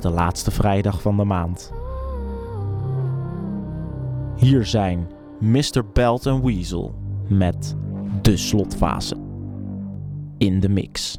de laatste vrijdag van de maand. Hier zijn Mr. Belt en Weasel met de slotfase in de mix.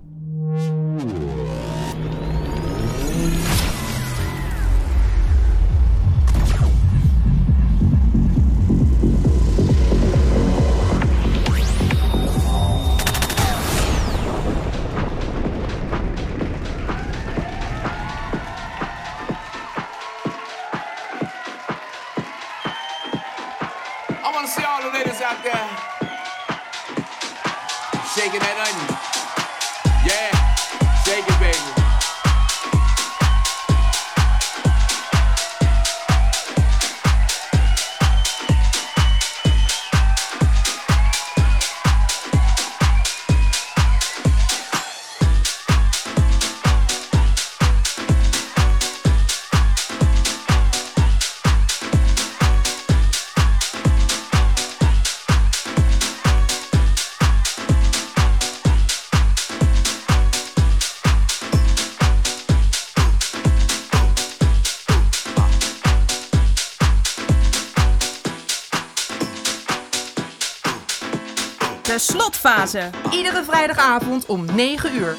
om 9 uur.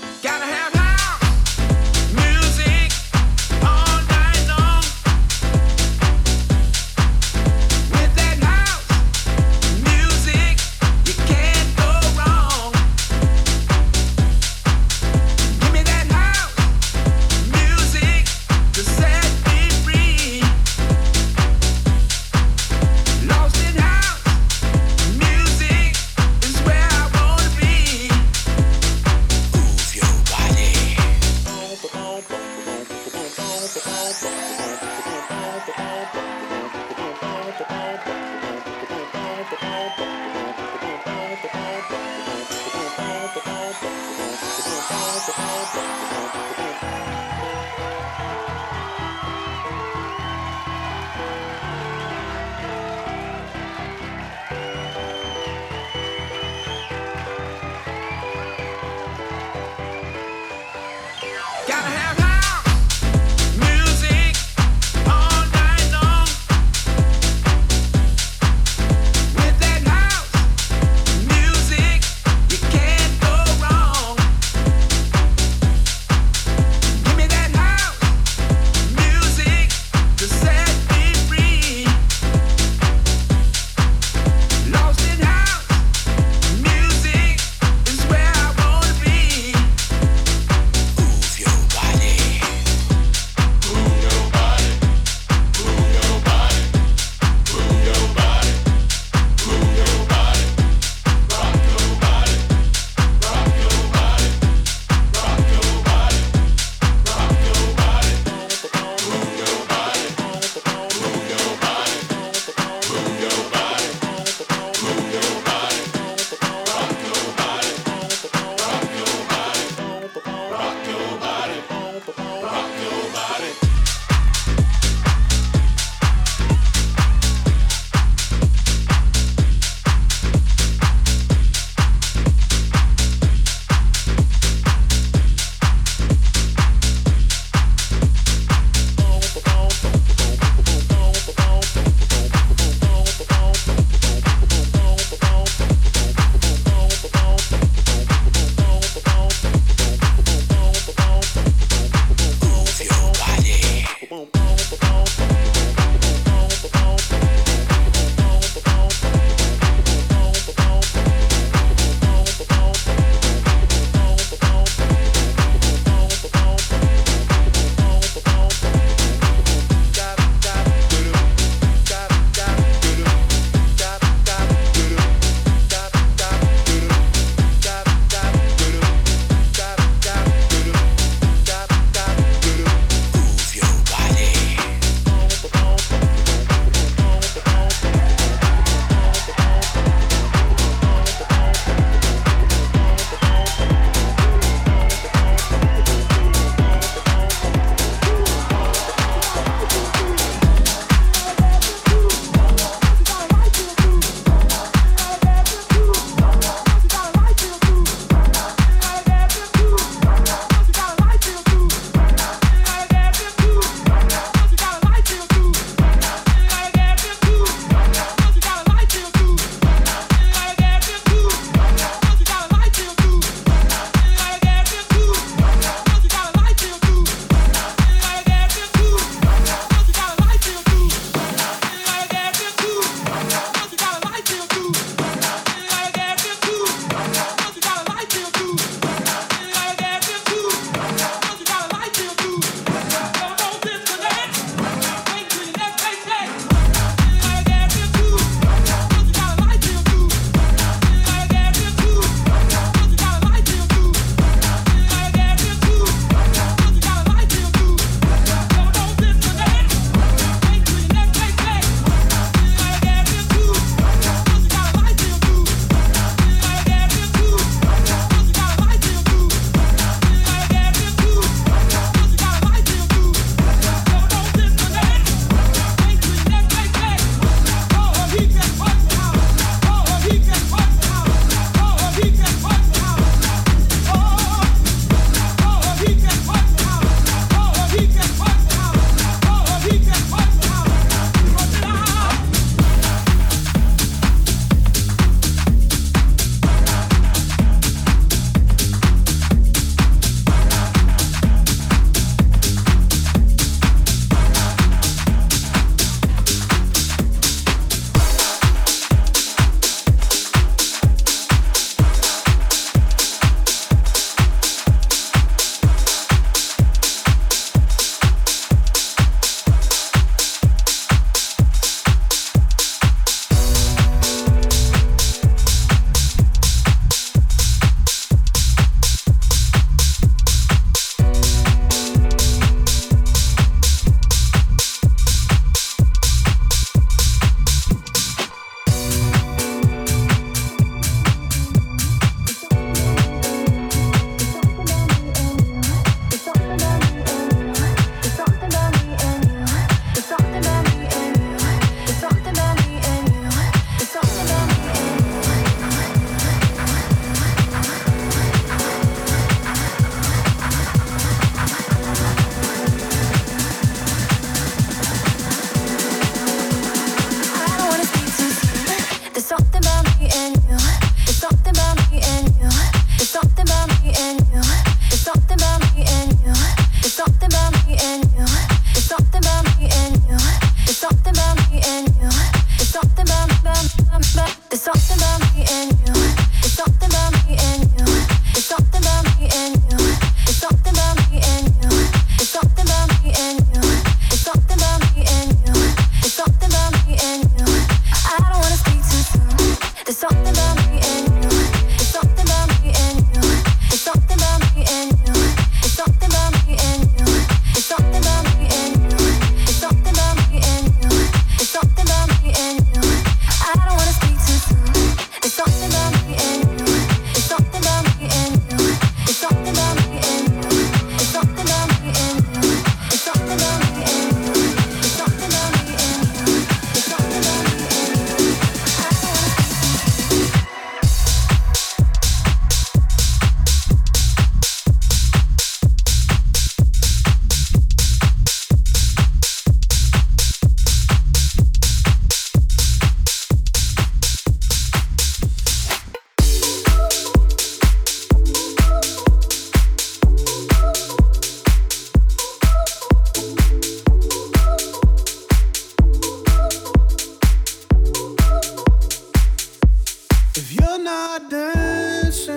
If you're not dancing,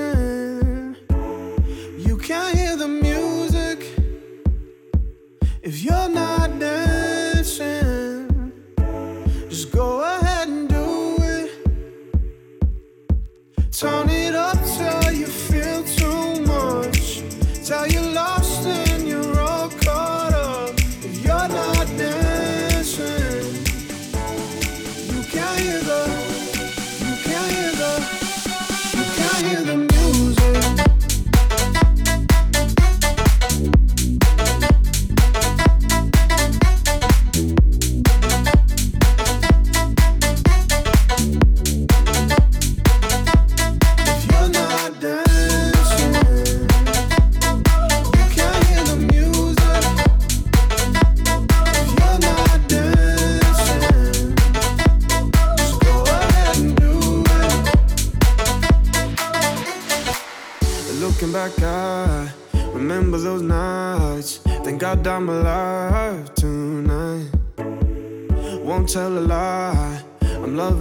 you can't hear the music. If you're not dancing, just go ahead and do it. Turn it up till you feel too much. Tell your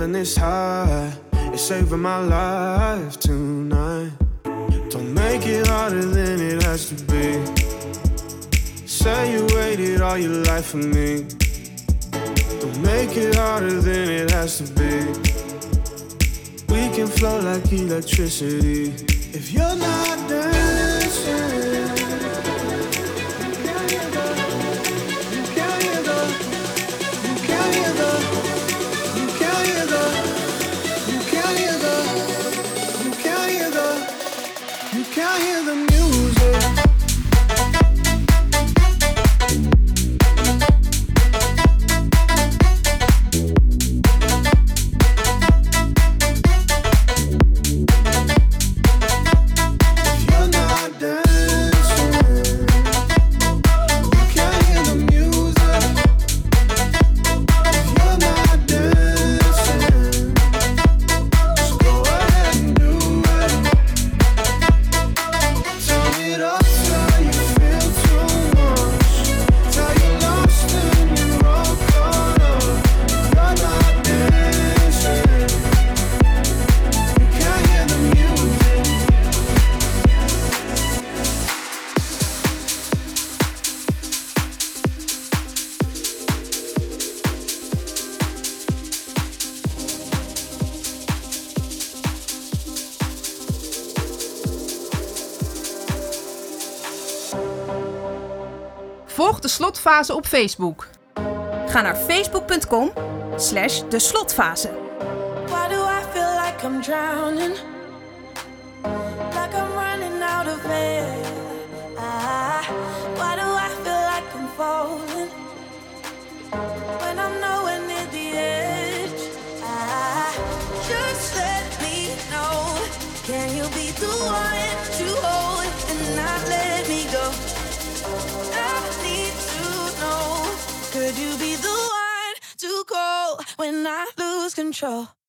loving this high. It's saving my life tonight. Don't make it harder than it has to be. Say you waited all your life for me. Don't make it harder than it has to be. We can flow like electricity. If you're not slotfase op Facebook. Ga naar facebook.com slash de slotfase. Why do I feel like I'm drowning? control.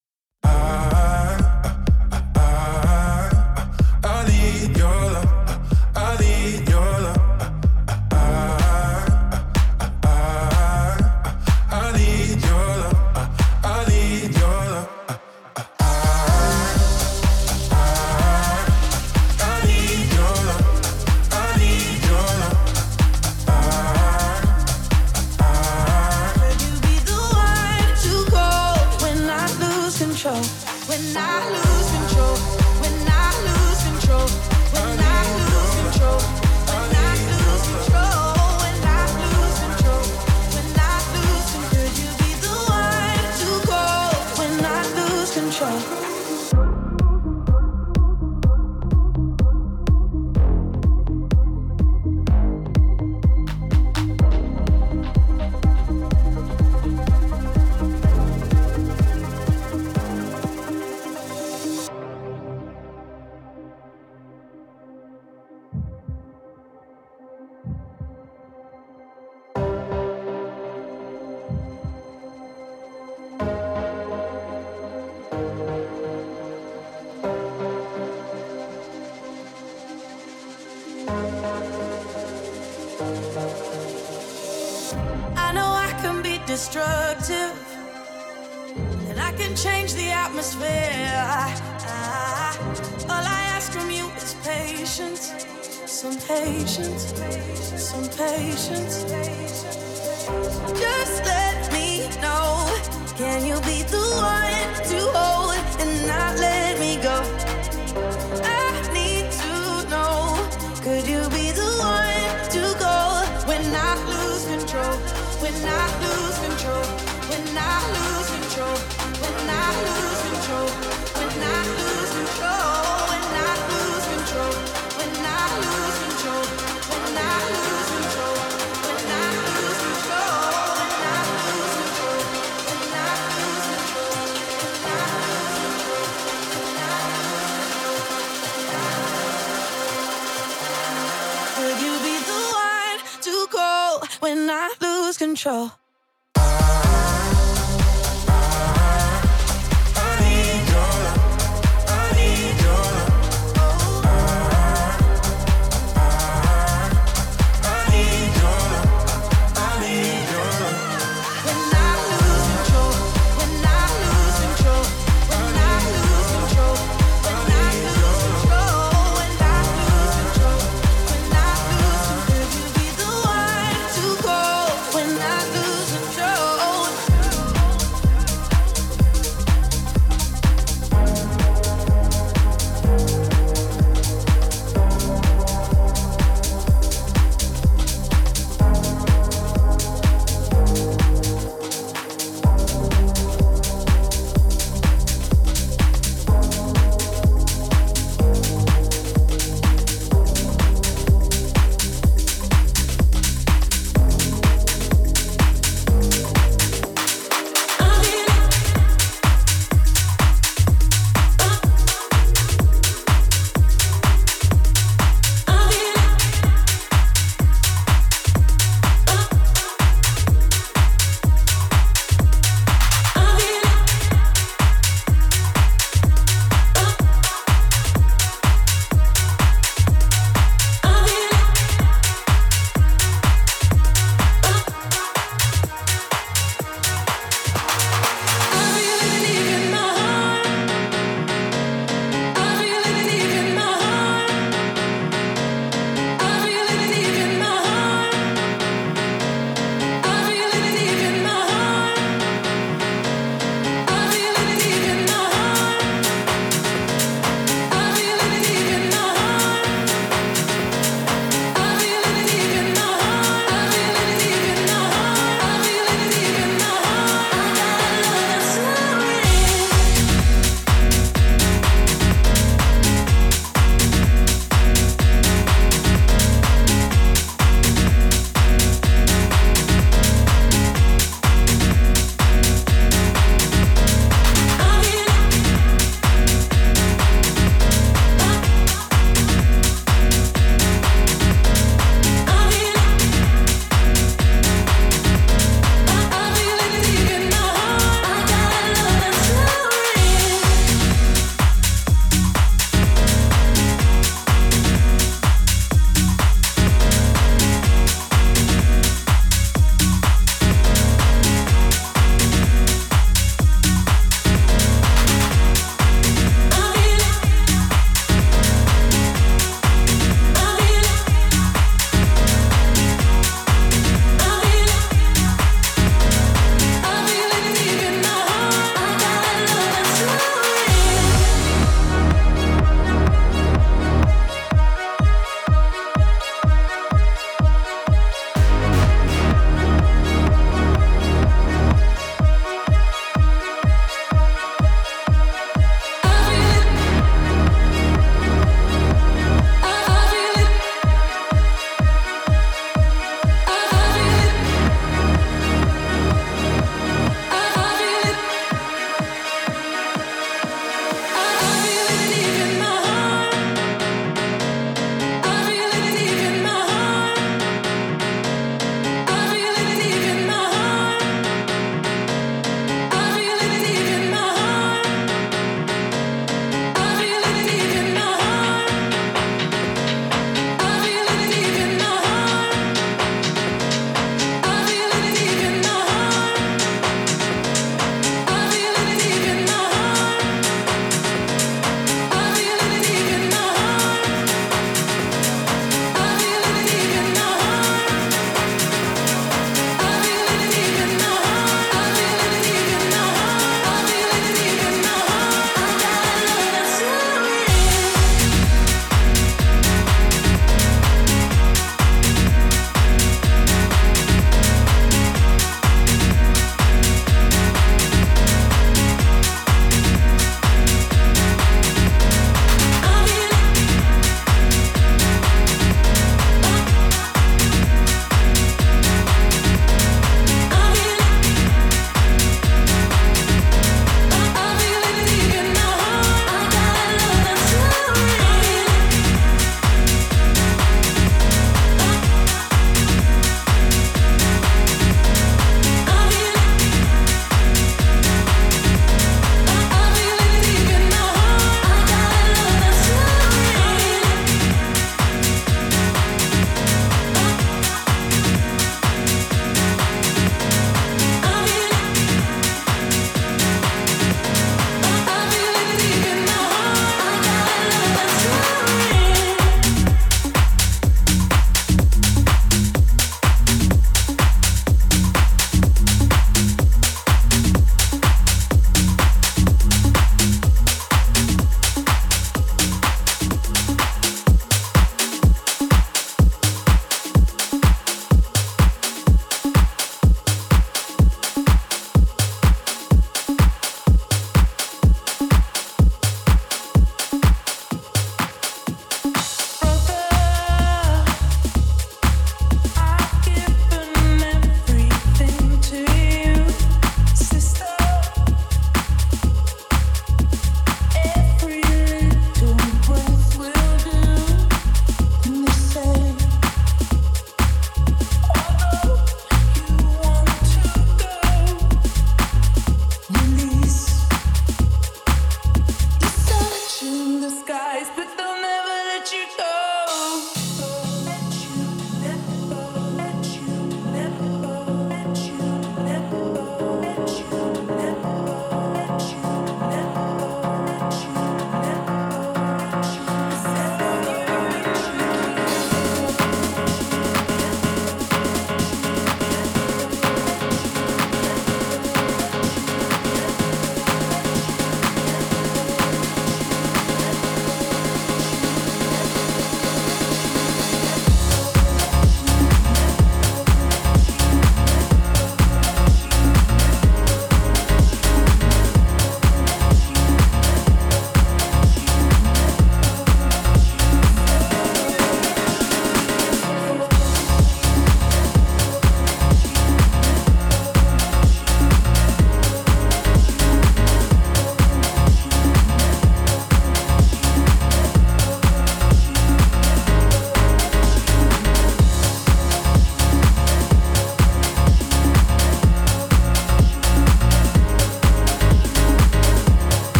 Control?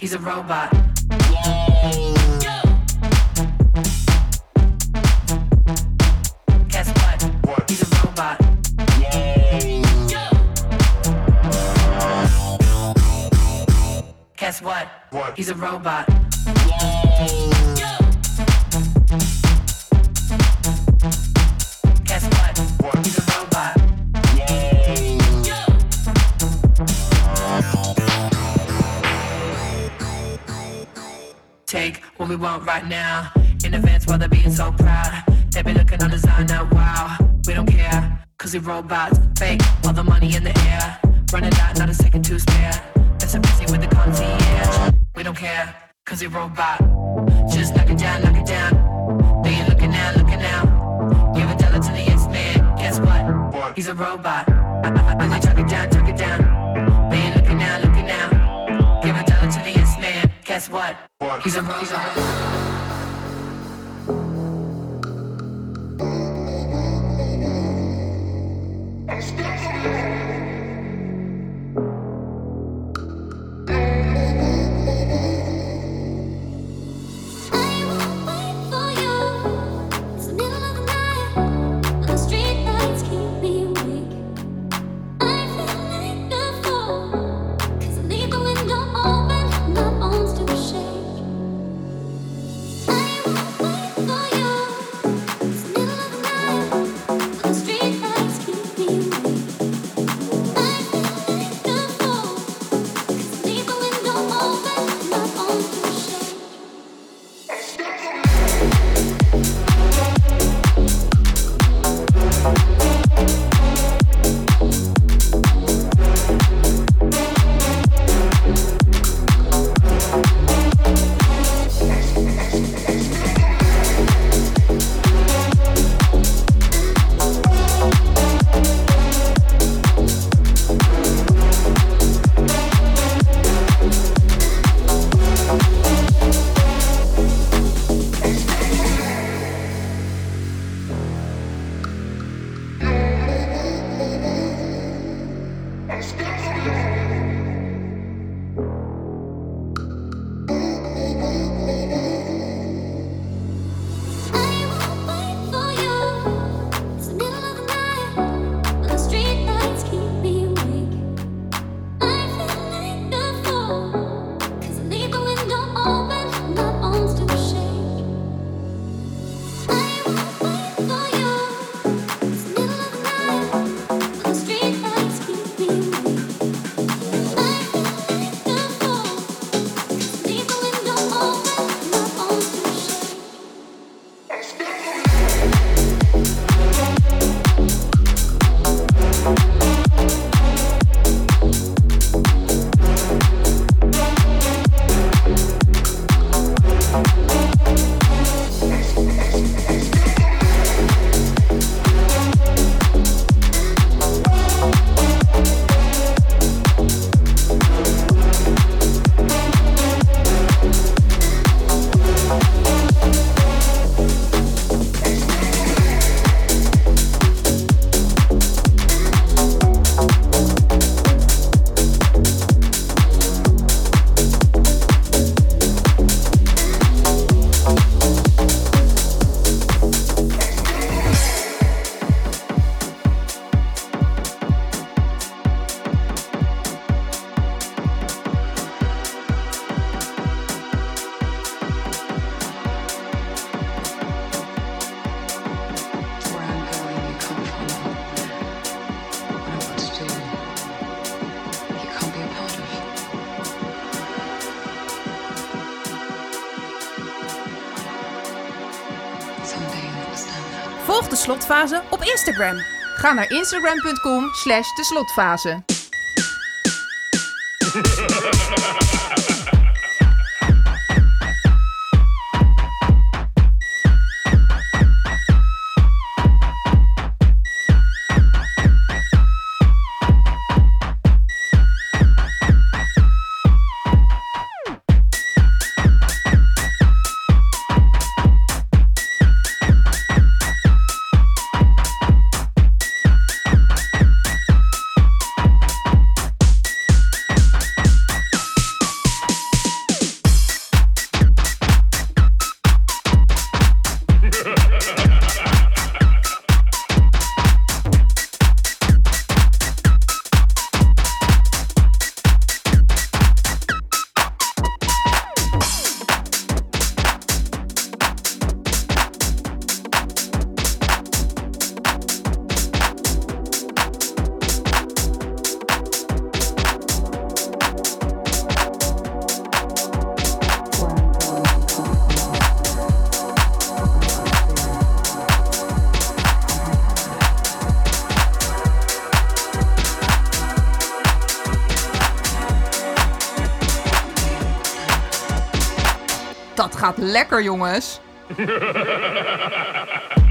He's a robot. Right now. In advance while they're being so proud. They be looking on design now, wow. We don't care, cause we robots. Fake, all the money in the air. Running out, not a second to spare. They're so busy with the concierge. We don't care, cause we robot. Just knock it down, knock it down. They ain't looking now, looking now. Give a dollar to the yes man. Guess what? He's a robot. They talk it down, talk it down. They ain't looking now, looking now. Give a dollar to the yes man. Guess what? He's a robot. Ga naar instagram.com slash de slotfase. Lekker, jongens.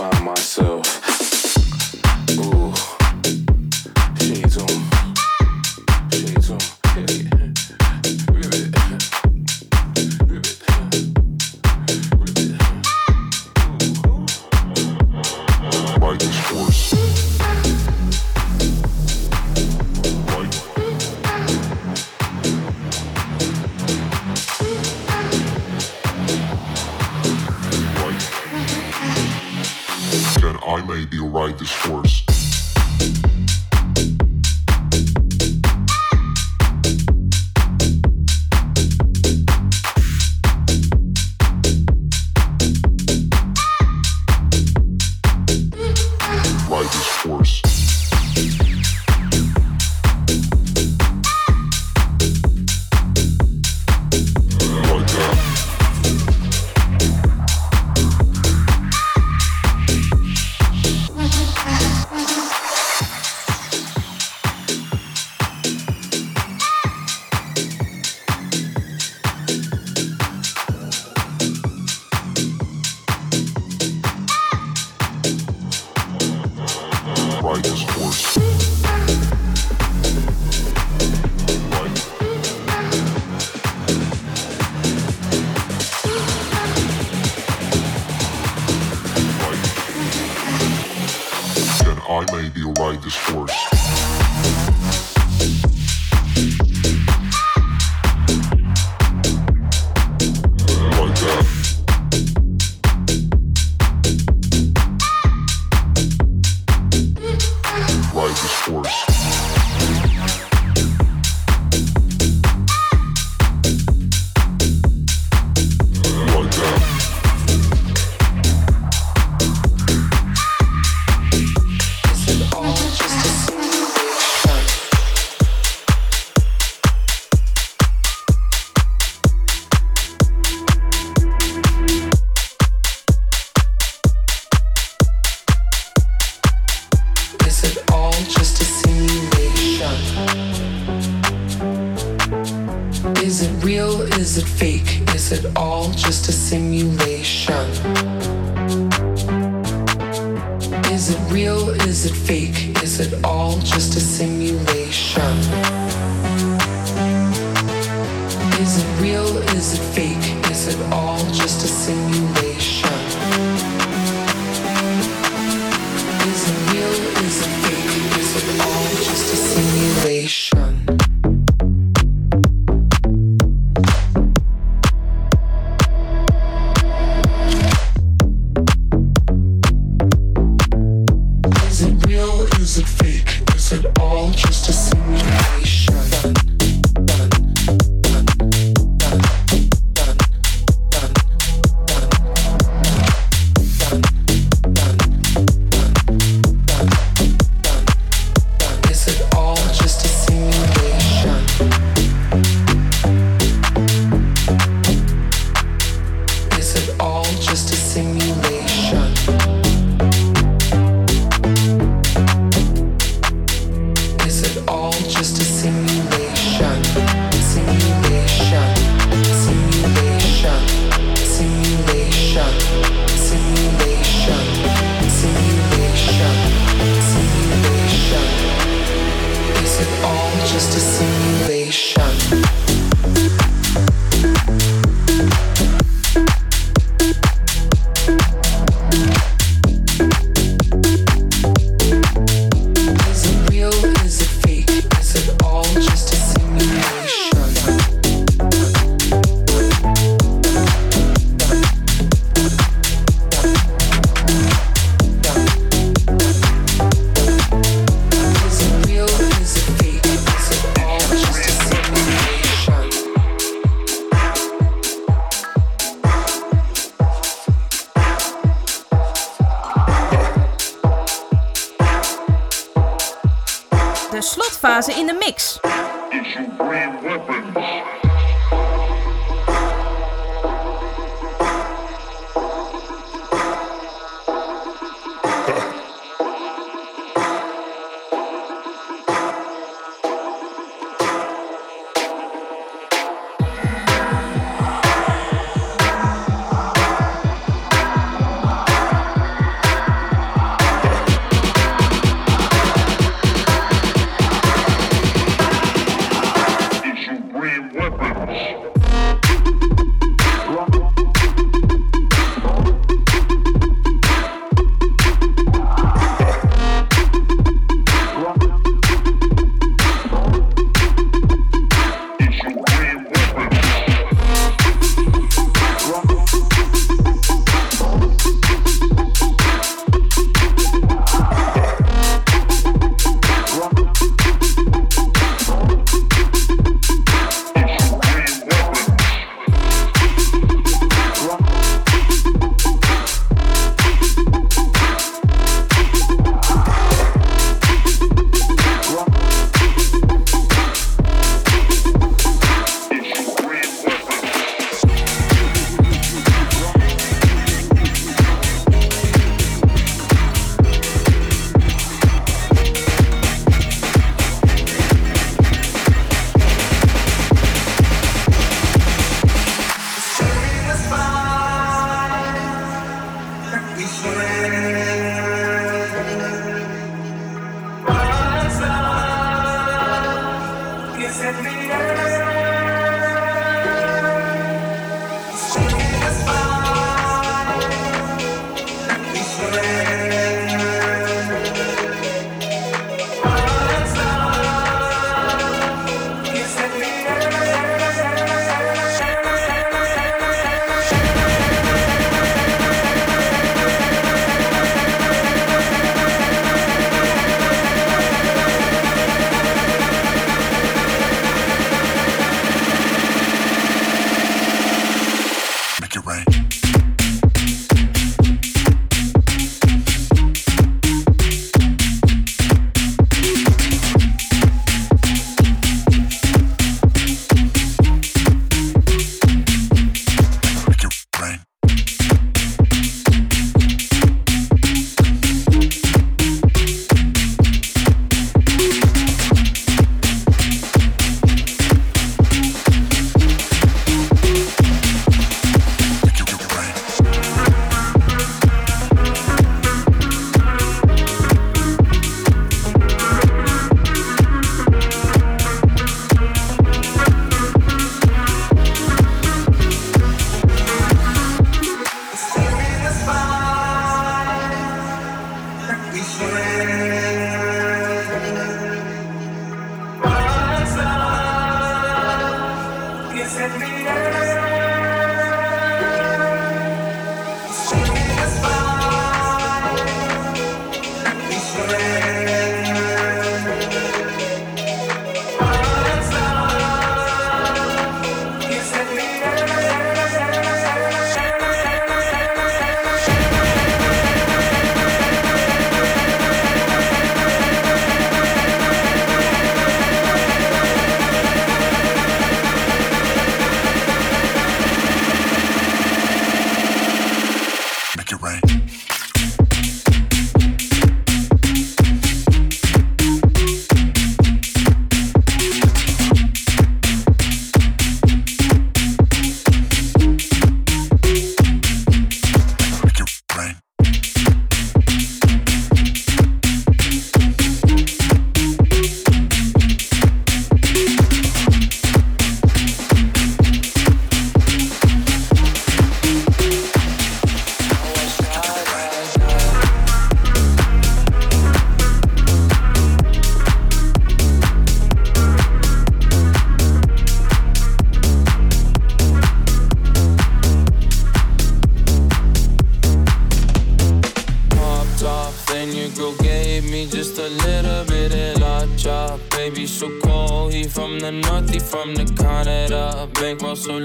By myself.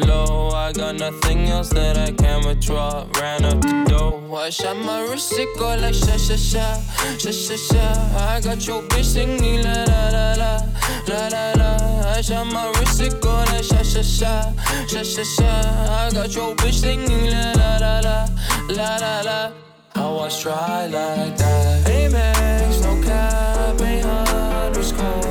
Low, I got nothing else that I can withdraw. Ran up the dough, I shot my wrist, it go like sha sha sha, sha sha sha. I got your bitch singing la la la la, la la la. I shot my wrist, it go like sha sha sha, sha sha sha. I got your bitch singing la la la la, la la la. I was dry like that. Amex, no cap, 800 score. They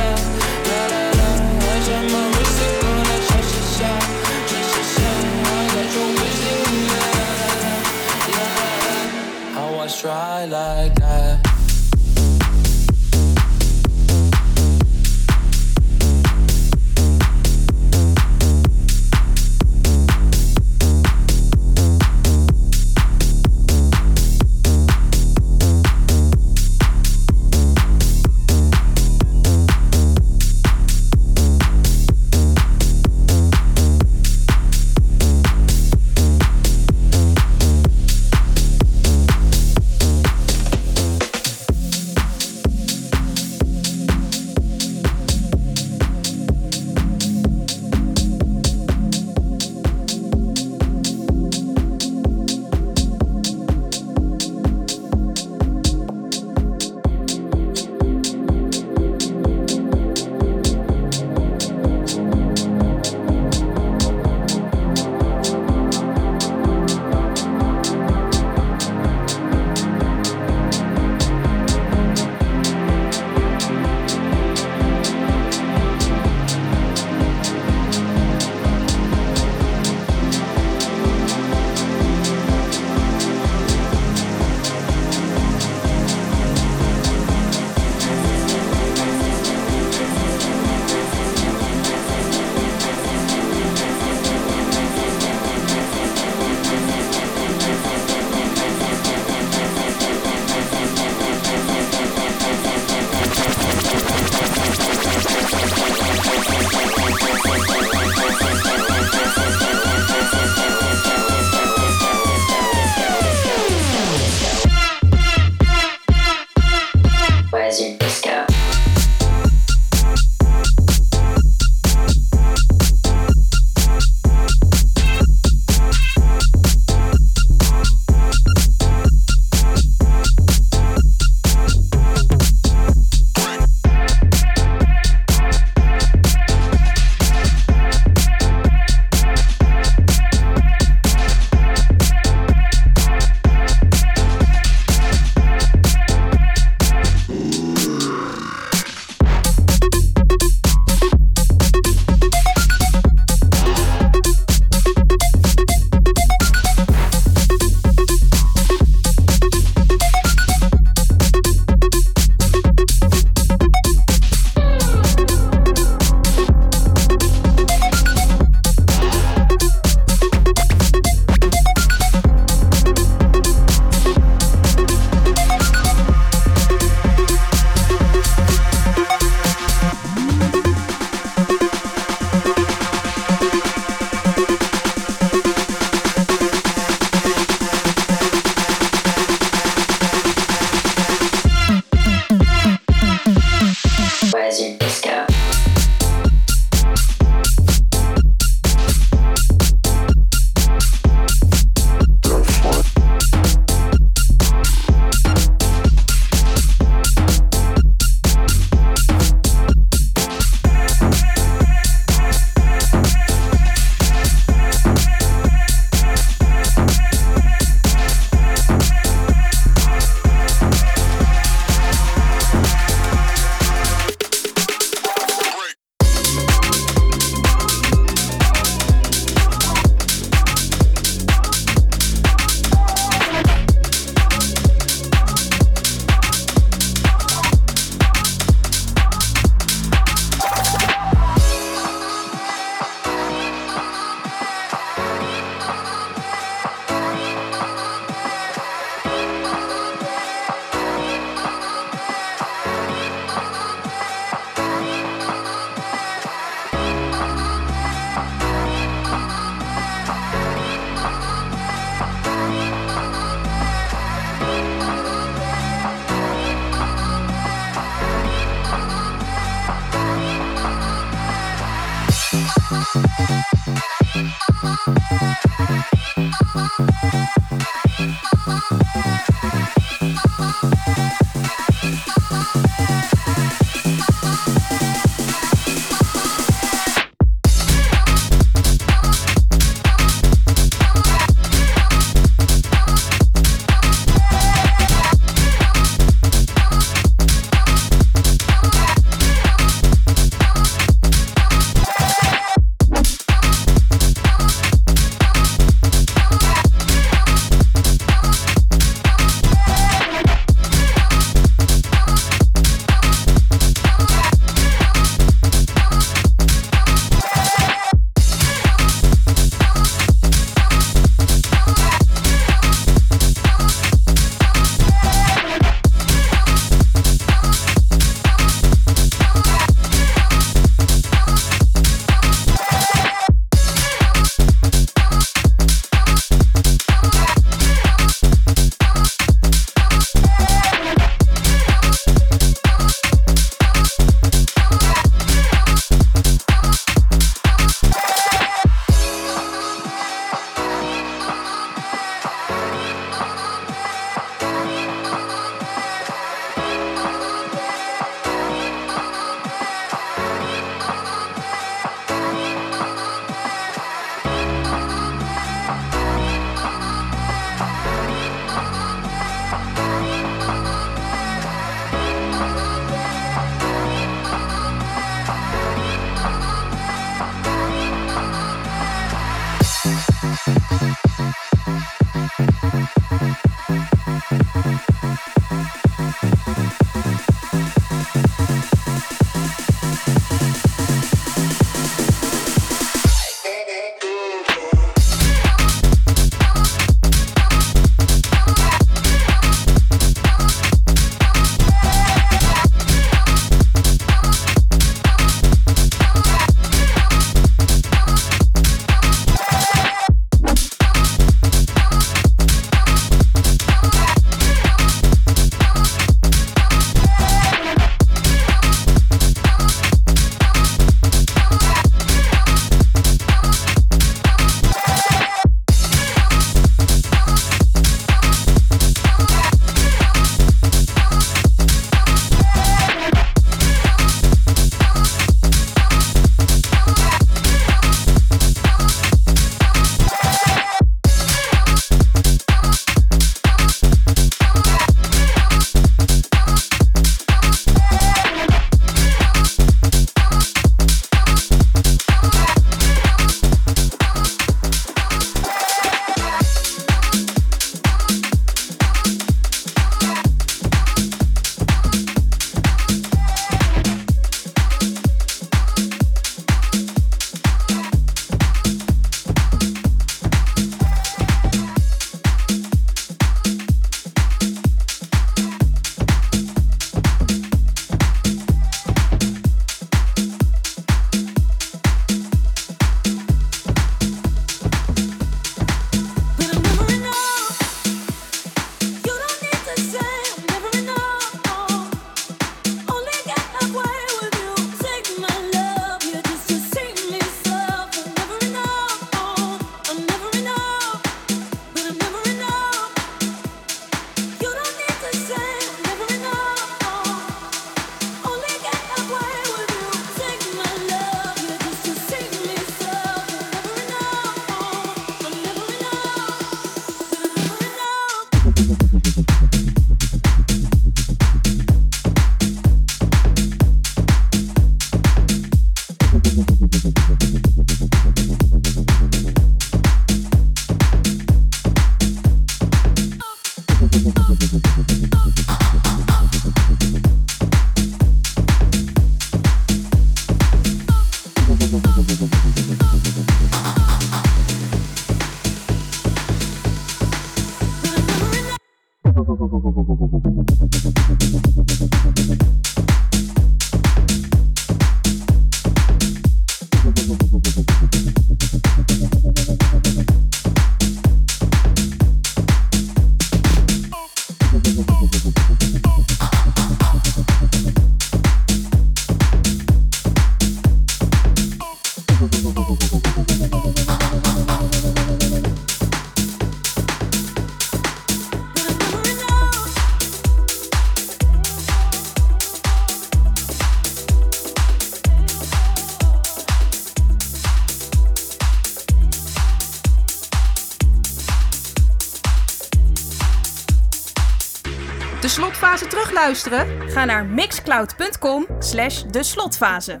De slotfase terugluisteren? Ga naar mixcloud.com slash de slotfase.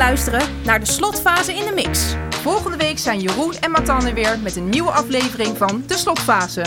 Luisteren naar de slotfase in de mix. Volgende week zijn Jeroen en Matan er weer met een nieuwe aflevering van De Slotfase.